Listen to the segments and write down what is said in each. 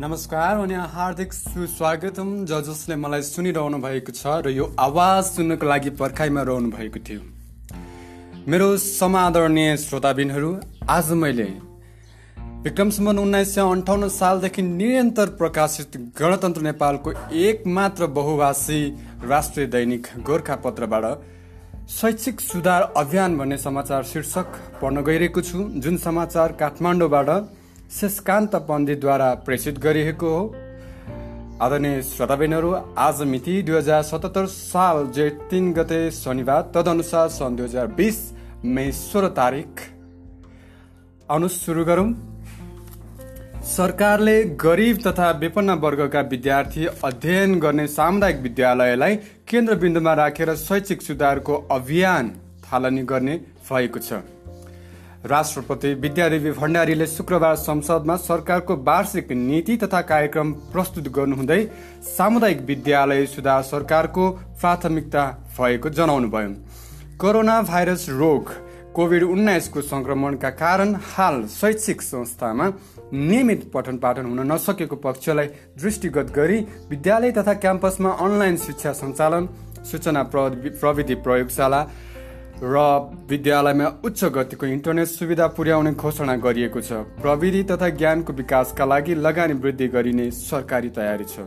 नमस्कार अनि हार्दिक सुस्वागतम। ज जसले मलाई सुनिरहनु भएको छ र यो आवाज सुन्नको लागि पर्खाइमा रहनु भएको थियो। मेरो समादरणीय श्रोताबिनहरू आज मैले विक्रमसम्म उन्नाइस सय अन्ठाउन्न सालदेखि निरन्तर प्रकाशित गणतन्त्र नेपालको एकमात्र बहुभाषी राष्ट्रिय दैनिक गोर्खा पत्रबाट शैक्षिक सुधार अभियान भन्ने समाचार शीर्षक पढ्न गइरहेको छु। जुन समाचार काठमाडौँबाट शेषकान्त पण्डितद्वारा प्रेषित गरिएको हो। आदरणीय श्रोताबेनहरू आज मिति दुई हजार सतहत्तर साल जेठ तिन गते शनिबार तदनुसार सन् दुई हजार बिस मे सोह्र तारिक आउनु सुरु गरौँ। सरकारले गरिब तथा विपन्न वर्गका विद्यार्थी अध्ययन गर्ने सामुदायिक विद्यालयलाई केन्द्रबिन्दुमा राखेर शैक्षिक सुधारको अभियान थालनी गर्ने भएको छ। राष्ट्रपति विद्यादेवी भण्डारीले शुक्रबार संसदमा सरकारको वार्षिक नीति तथा कार्यक्रम प्रस्तुत गर्नुहुँदै सामुदायिक विद्यालय सुधार सरकारको प्राथमिकता भएको जनाउनुभयो। कोरोना भाइरस रोग कोभिड उन्नाइसको संक्रमणका कारण हाल शैक्षिक संस्थामा नियमित पठन पाठन हुन नसकेको पक्षलाई दृष्टिगत गरी विद्यालय तथा क्याम्पसमा अनलाइन शिक्षा सञ्चालन सूचना प्रविधि प्रयोगशाला र विद्यालयमा उच्च गतिको इन्टरनेट सुविधा पुर्याउने घोषणा गरिएको छ। प्रविधि तथा ज्ञानको विकासका लागि लगानी वृद्धि गरिने सरकारी तयारी छ।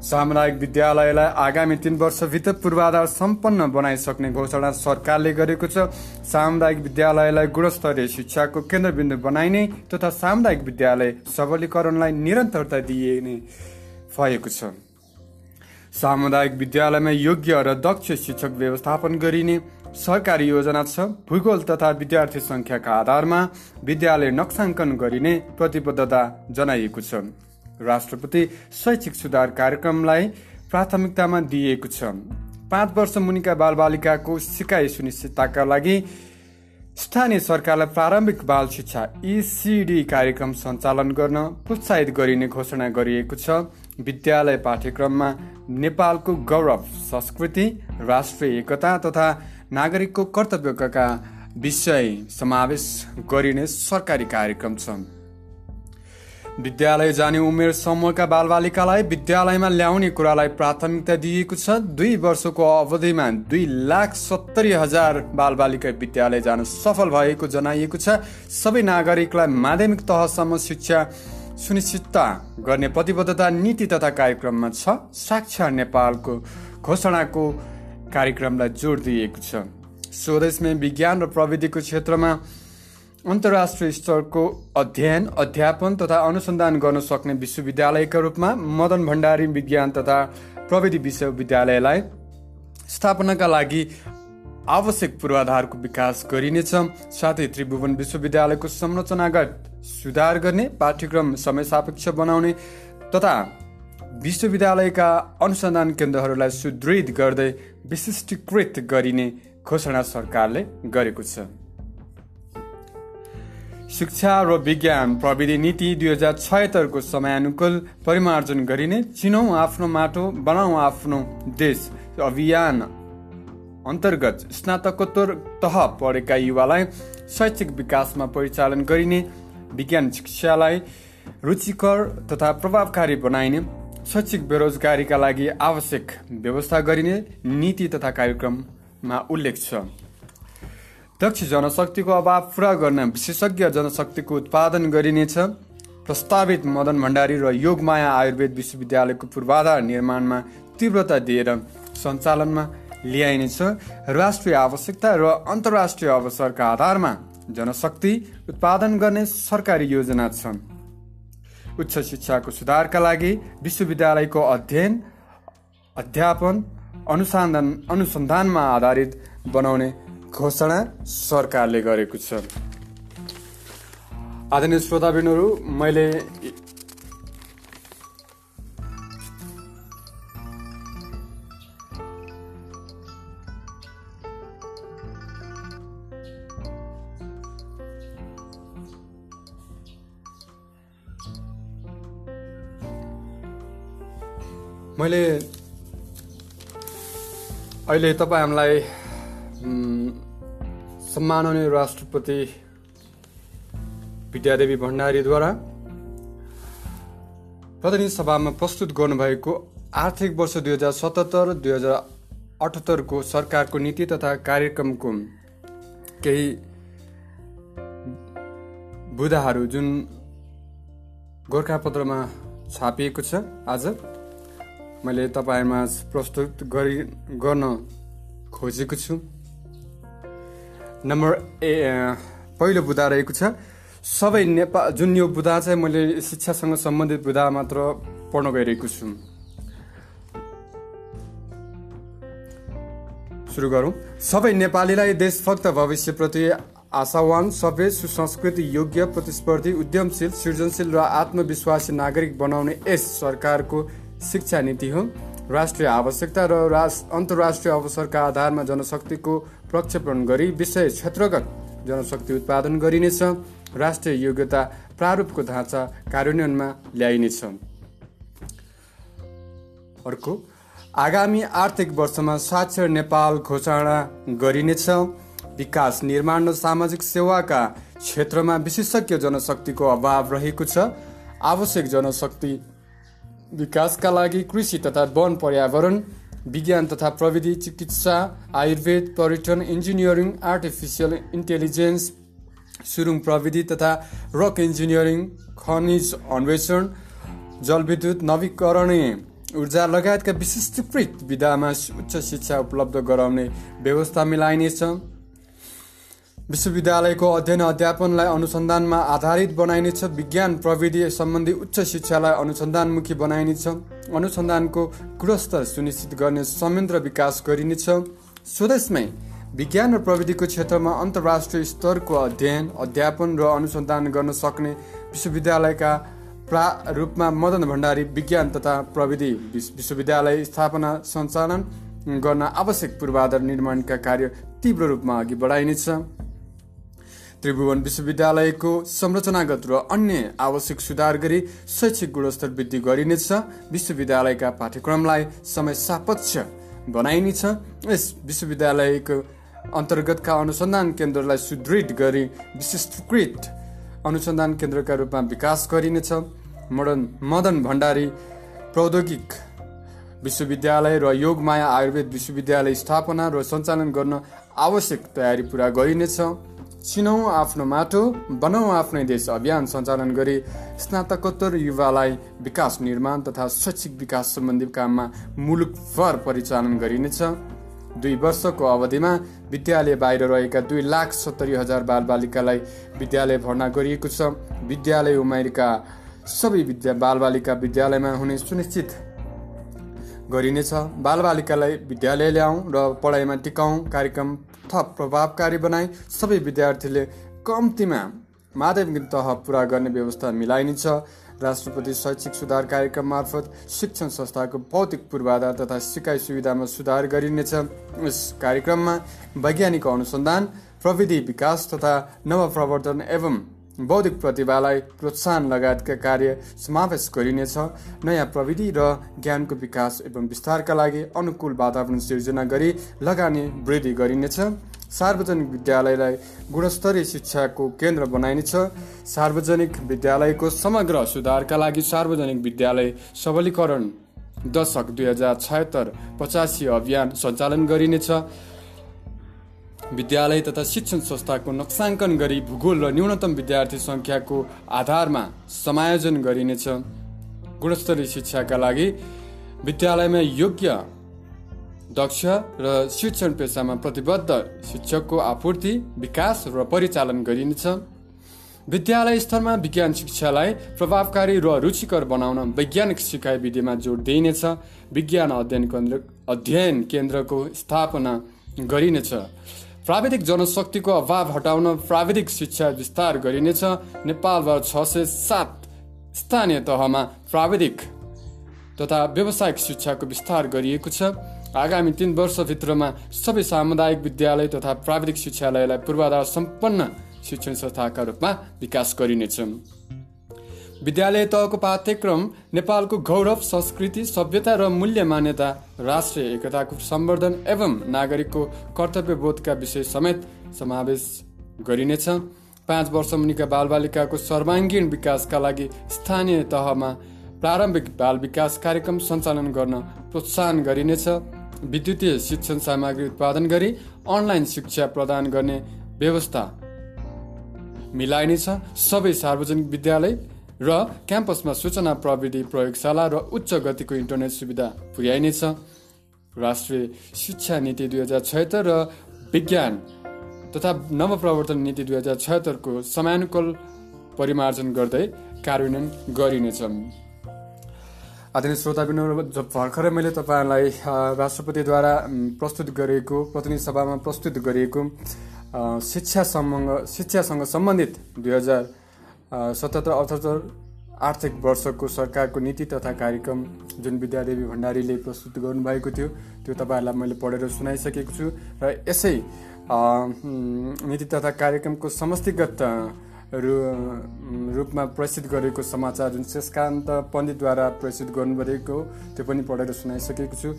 सामुदायिक विद्यालयलाई आगामी तीन वर्षभित्र पूर्वाधार सम्पन्न बनाइसक्ने घोषणा सरकारले गरेको छ। सामुदायिक विद्यालयलाई गुणस्तरीय शिक्षाको केन्द्रबिन्दु बनाइने तथा सामुदायिक विद्यालय सबलीकरणलाई निरन्तरता दिइने भएको छ। सामुदायिक विद्यालयमा योग्य र दक्ष शिक्षक व्यवस्थापन गरिने सरकारी योजना छ। भूगोल तथा विद्यार्थी सङ्ख्याका आधारमा विद्यालय नक्साङ्कन गरिने प्रतिबद्धता जनाइएको छ। राष्ट्रपति शैक्षिक सुधार कार्यक्रमलाई प्राथमिकतामा दिइएको छ। पाँच वर्ष मुनिका बालबालिकाको सिकाइ सुनिश्चितताका लागि स्थानीय सरकारलाई प्रारम्भिक बाल शिक्षा इसिडी कार्यक्रम सञ्चालन गर्न प्रोत्साहित गरिने घोषणा गरिएको छ। विद्यालय पाठ्यक्रममा नेपालको गौरव संस्कृति राष्ट्रिय एकता तथा नागरिकको कर्तव्यका विषय समावेश गरिने सरकारी कार्यक्रम छ। विद्यालय जाने उमेर समूहका बालबालिकालाई विद्यालयमा ल्याउने कुरालाई प्राथमिकता दिइएको छ। दुई वर्षको अवधिमा दुई लाख सत्तरी हजार बालबालिका विद्यालय जान सफल भएको जनाइएको छ। सबै नागरिकलाई माध्यमिक तहसम्म शिक्षा सुनिश्चितता गर्ने प्रतिबद्धता नीति तथा कार्यक्रममा छ। साक्षर नेपालको घोषणाको कार्यक्रमलाई जोड दिइएको छ। स्वदेशमै विज्ञान र प्रविधिको क्षेत्रमा अन्तर्राष्ट्रिय स्तरको अध्ययन अध्यापन तथा अनुसन्धान गर्न सक्ने विश्वविद्यालयका रूपमा मदन भण्डारी विज्ञान तथा प्रविधि विश्वविद्यालयलाई स्थापनाका लागि आवश्यक पूर्वाधारको विकास गरिनेछ। साथै त्रिभुवन विश्वविद्यालयको संरचनागत सुधार गर्ने पाठ्यक्रम समय सापेक्ष बनाउने तथा विश्वविद्यालयका अनुसन्धान केन्द्रहरूलाई सुदृढ गर्दै विशिष्टीकृत गरिने घोषणा सरकारले गरेको छ। शिक्षा र विज्ञान प्रविधि नीति दुई हजार छयत्तरको समयानुकूल परिमार्जन गरिने चिनौँ आफ्नो माटो बनाऊ आफ्नो देश अभियान अन्तर्गत स्नातकोत्तर तह पढेका युवालाई शैक्षिक विकासमा परिचालन गरिने विज्ञान शिक्षालाई रुचिकर तथा प्रभावकारी बनाइने शैक्षिक बेरोजगारीका लागि आवश्यक व्यवस्था गरिने नीति तथा कार्यक्रममा उल्लेख छ। दक्ष जनशक्तिको अभाव पुरा गर्न विशेषज्ञ जनशक्तिको उत्पादन गरिनेछ। प्रस्तावित मदन भण्डारी र योगमाया आयुर्वेद विश्वविद्यालयको पूर्वाधार निर्माणमा तीव्रता दिएर सञ्चालनमा ल्याइनेछ राष्ट्रिय आवश्यकता र अन्तर्राष्ट्रिय अवसरका आधारमा जनशक्ति उत्पादन गर्ने सरकारी योजना छन्। उच्च शिक्षाको सुधारका लागि विश्वविद्यालयको अध्ययन अध्यापन अनुसन्धान अनुसन्धानमा आधारित बनाउने घोषणा सरकारले गरेको छ। आदरणीय श्रोताबिनहरू मैले मैले अहिले तपाईँहरूलाई सम्माननीय राष्ट्रपति विद्यादेवी भण्डारीद्वारा प्रतिनिधि सभामा प्रस्तुत गर्नुभएको आर्थिक वर्ष दुई हजार सतहत्तर दुई हजार अठहत्तरको सरकारको नीति तथा कार्यक्रमको केही बुदाहरू जुन गोर्खापत्रमा छापिएको छ आज। मैले तपाईँमा प्रस्तुत गरि गर्न खोजेको छु। नम्बर ए पहिलो बुदा रहेको छ। सबै नेपाल जुन यो बुदा चाहिँ मैले शिक्षासँग सम्बन्धित बुदा मात्र पढ्न गइरहेको छु। सुरु गरौँ। सबै नेपालीलाई देशभक्त भविष्यप्रति आशावान सभ्य सुसंस्कृति योग्य प्रतिस्पर्धी उद्यमशील सृजनशील र आत्मविश्वासी नागरिक बनाउने यस सरकारको शिक्षा नीति हो। राष्ट्रिय आवश्यकता र रास अन्तर्राष्ट्रिय अवसरका आधारमा जनशक्तिको प्रक्षेपण गरी विषय क्षेत्रगत जनशक्ति उत्पादन गरिनेछ। राष्ट्रिय योग्यता प्रारूपको ढाँचा कार्यान्वयनमा ल्याइनेछ। अर्को आगामी आर्थिक वर्षमा साक्षर नेपाल घोषणा गरिनेछ। विकास निर्माण र सामाजिक सेवाका क्षेत्रमा विशेषज्ञ जनशक्तिको अभाव रहेको छ। आवश्यक जनशक्ति विकासका लागि कृषि तथा वन पर्यावरण विज्ञान तथा प्रविधि चिकित्सा आयुर्वेद पर्यटन इन्जिनियरिङ आर्टिफिसियल इन्टेलिजेन्स सुरुङ प्रविधि तथा रक इन्जिनियरिङ खनिज अन्वेषण जलविद्युत नवीकरणीय ऊर्जा लगायतका विशिष्टकृत विधामा उच्च शिक्षा उपलब्ध गराउने व्यवस्था मिलाइनेछ। विश्वविद्यालयको अध्ययन अध्यापनलाई अनुसन्धानमा आधारित बनाइनेछ। विज्ञान प्रविधि सम्बन्धी उच्च शिक्षालाई अनुसन्धानमुखी बनाइनेछ। अनुसन्धानको गुणस्तर सुनिश्चित गर्ने संयन्त्र विकास गरिनेछ। स्वदेशमै विज्ञान र प्रविधिको क्षेत्रमा अन्तर्राष्ट्रिय स्तरको अध्ययन अध्यापन र अनुसन्धान गर्न सक्ने विश्वविद्यालयका प्रा रूपमा मदन भण्डारी विज्ञान तथा प्रविधि विश्वविद्यालय स्थापना सञ्चालन गर्न आवश्यक पूर्वाधार निर्माणका कार्य तीव्र रूपमा अघि बढाइनेछ। त्रिभुवन विश्वविद्यालयको संरचनागत र अन्य आवश्यक सुधार गरी शैक्षिक गुणस्तर वृद्धि गरिनेछ। विश्वविद्यालयका पाठ्यक्रमलाई समय सापक्ष बनाइनेछ। यस विश्वविद्यालयको अन्तर्गतका अनुसन्धान केन्द्रलाई सुदृढ गरी विशिष्टकृत अनुसन्धान केन्द्रका रूपमा विकास गरिनेछ। मदन मदन भण्डारी प्रौद्योगिक विश्वविद्यालय र योगमाया आयुर्वेद विश्वविद्यालय स्थापना र सञ्चालन गर्न आवश्यक तयारी पुरा गरिनेछ। चिनौ आफ्नो माटो बनाऊ आफ्नै देश अभियान सञ्चालन गरी स्नातकोत्तर युवालाई विकास निर्माण तथा शैक्षिक विकास सम्बन्धी काममा मुलुकभर परिचालन गरिनेछ। दुई वर्षको अवधिमा विद्यालय बाहिर रहेका दुई लाख सत्तरी हजार बालबालिकालाई विद्यालय भर्ना गरिएको छ। विद्यालय उमेरका सबै विद्या बालबालिका विद्यालयमा हुने सुनिश्चित गरिनेछ। बालबालिकालाई विद्यालय ल्याउँ र पढाइमा टिकाउँ कार्यक्रम थप प्रभावकारी बनाई सबै विद्यार्थीले कम्तीमा माध्यमिक तह पुरा गर्ने व्यवस्था मिलाइनेछ। राष्ट्रपति शैक्षिक सुधार कार्यक्रम मार्फत शिक्षण संस्थाको भौतिक पूर्वाधार तथा सिकाइ सुविधामा सुधार गरिनेछ। यस कार्यक्रममा वैज्ञानिक अनुसन्धान प्रविधि विकास तथा नवप्रवर्तन एवं बौद्धिक प्रतिभालाई प्रोत्साहन लगायतका कार्य समावेश गरिनेछ। नयाँ प्रविधि र ज्ञानको विकास एवं विस्तारका लागि अनुकूल वातावरण सिर्जना गरी लगानी वृद्धि गरिनेछ। सार्वजनिक विद्यालयलाई गुणस्तरीय शिक्षाको केन्द्र बनाइनेछ। सार्वजनिक विद्यालयको समग्र सुधारका लागि सार्वजनिक विद्यालय सबलीकरण दशक दुई हजार छयत्तर पचासी अभियान सञ्चालन गरिनेछ। विद्यालय तथा शिक्षण संस्थाको नक्साङ्कन गरी भूगोल र न्यूनतम विद्यार्थी सङ्ख्याको आधारमा समायोजन गरिनेछ। गुणस्तरीय शिक्षाका लागि विद्यालयमा योग्य दक्ष र शिक्षण पेसामा प्रतिबद्ध शिक्षकको आपूर्ति विकास र परिचालन गरिनेछ। विद्यालय स्तरमा विज्ञान शिक्षालाई प्रभावकारी र रुचिकर बनाउन वैज्ञानिक सिकाइ विधिमा जोड दिइनेछ। विज्ञान अध्ययन केन्द्र अध्ययन केन्द्रको स्थापना गरिनेछ। प्राविधिक जनशक्तिको अभाव हटाउन प्राविधिक शिक्षा विस्तार गरिनेछ। नेपालभर छ सय सात स्थानीय तहमा प्राविधिक तथा व्यावसायिक शिक्षाको विस्तार गरिएको छ। आगामी तीन वर्षभित्रमा सबै सामुदायिक विद्यालय तथा प्राविधिक शिक्षालयलाई पूर्वाधार सम्पन्न शिक्षण संस्थाका रूपमा विकास गरिनेछ विद्यालय तहको पाठ्यक्रम नेपालको गौरव संस्कृति सभ्यता र मूल्य मान्यता राष्ट्रिय एकताको सम्वर्धन एवं नागरिकको कर्तव्यबोधका विषय समेत समावेश गरिनेछ। पाँच वर्ष मुनिका बालबालिकाको सर्वाङ्गीण विकासका लागि स्थानीय तहमा प्रारम्भिक बाल विकास कार्यक्रम सञ्चालन गर्न प्रोत्साहन गरिनेछ। विद्युतीय शिक्षण सामग्री उत्पादन गरी अनलाइन शिक्षा प्रदान गर्ने व्यवस्था मिलाइनेछ। सबै सार्वजनिक विद्यालय र क्याम्पसमा सूचना प्रविधि प्रयोगशाला र उच्च गतिको इन्टरनेट सुविधा पुर्याइनेछ। राष्ट्रिय शिक्षा नीति दुई हजार छयत्तर र विज्ञान तथा नवप्रवर्तन नीति दुई हजार छयत्तरको समयानुकूल परिमार्जन गर्दै कार्यान्वयन गरिनेछ आदरणीय श्रोताबिन भर्खरै मैले तपाईँहरूलाई राष्ट्रपतिद्वारा प्रस्तुत गरिएको प्रतिनिधि सभामा प्रस्तुत गरिएको शिक्षासँग शिक्षासँग सम्बन्धित दुई हजार सतहत्तर अठहत्तर आर्थिक वर्षको सरकारको नीति तथा कार्यक्रम जुन विद्यादेवी भण्डारीले प्रस्तुत गर्नुभएको थियो त्यो तपाईँहरूलाई मैले पढेर सुनाइसकेको छु र यसै नीति तथा कार्यक्रमको समष्टिगत रु रूपमा प्रसिद्ध गरेको समाचार जुन शेषकान्त पण्डितद्वारा प्रसिद्ध गर्नुभएको त्यो पनि पढेर सुनाइसकेको छु।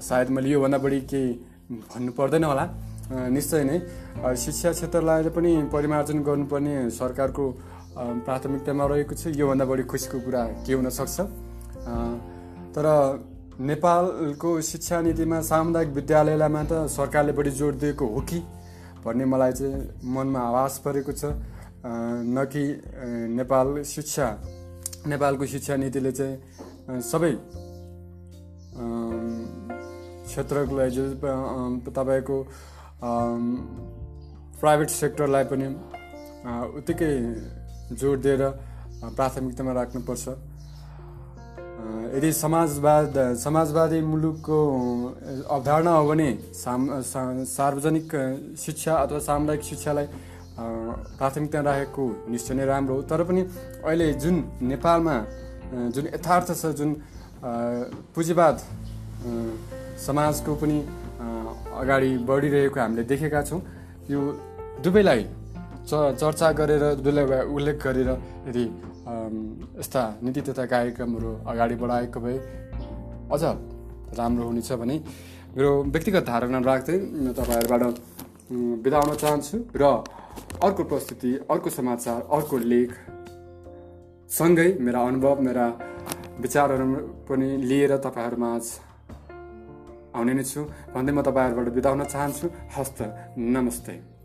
सायद मैले योभन्दा बढी केही भन्नु पर्दैन होला। निश्चय नै। शिक्षा क्षेत्रलाई पनि परिमार्जन गर्नुपर्ने सरकारको प्राथमिकतामा रहेको छ। योभन्दा बढी खुसीको कुरा के हुन सक्छ? तर नेपालको शिक्षा नीतिमा सामुदायिक विद्यालयलाई मात्र सरकारले बढी जोड दिएको हो कि भन्ने मलाई चाहिँ मनमा आवाज परेको छ। न कि नेपाल शिक्षा नेपालको शिक्षा नीतिले चाहिँ सबै क्षेत्रलाई जो तपाईँको प्राइभेट सेक्टरलाई पनि उत्तिकै जोड दिएर प्राथमिकतामा राख्नुपर्छ। यदि समाजवाद समाजवादी मुलुकको अवधारणा हो भने सार्वजनिक शिक्षा अथवा सामुदायिक शिक्षालाई प्राथमिकता राखेको निश्चय नै राम्रो हो। तर पनि अहिले जुन नेपालमा जुन यथार्थ छ जुन पुँजीवाद समाजको पनि अगाडि बढिरहेको हामीले देखेका छौँ। यो दुवैलाई चर्चा गरेर दुवैलाई उल्लेख गरेर यदि यस्ता नीति तथा कार्यक्रमहरू अगाडि बढाएको भए अझ राम्रो हुनेछ भने मेरो व्यक्तिगत धारणा राख्दै तपाईँहरूबाट बिदा हुन चाहन्छु र अर्को प्रस्तुति अर्को समाचार अर्को लेख सँगै मेरा अनुभव मेरा विचारहरू पनि लिएर तपाईँहरूमा आउने नै छु। भन्दै म तपाईँहरूबाट बिदा हुन चाहन्छु। हस्त नमस्ते।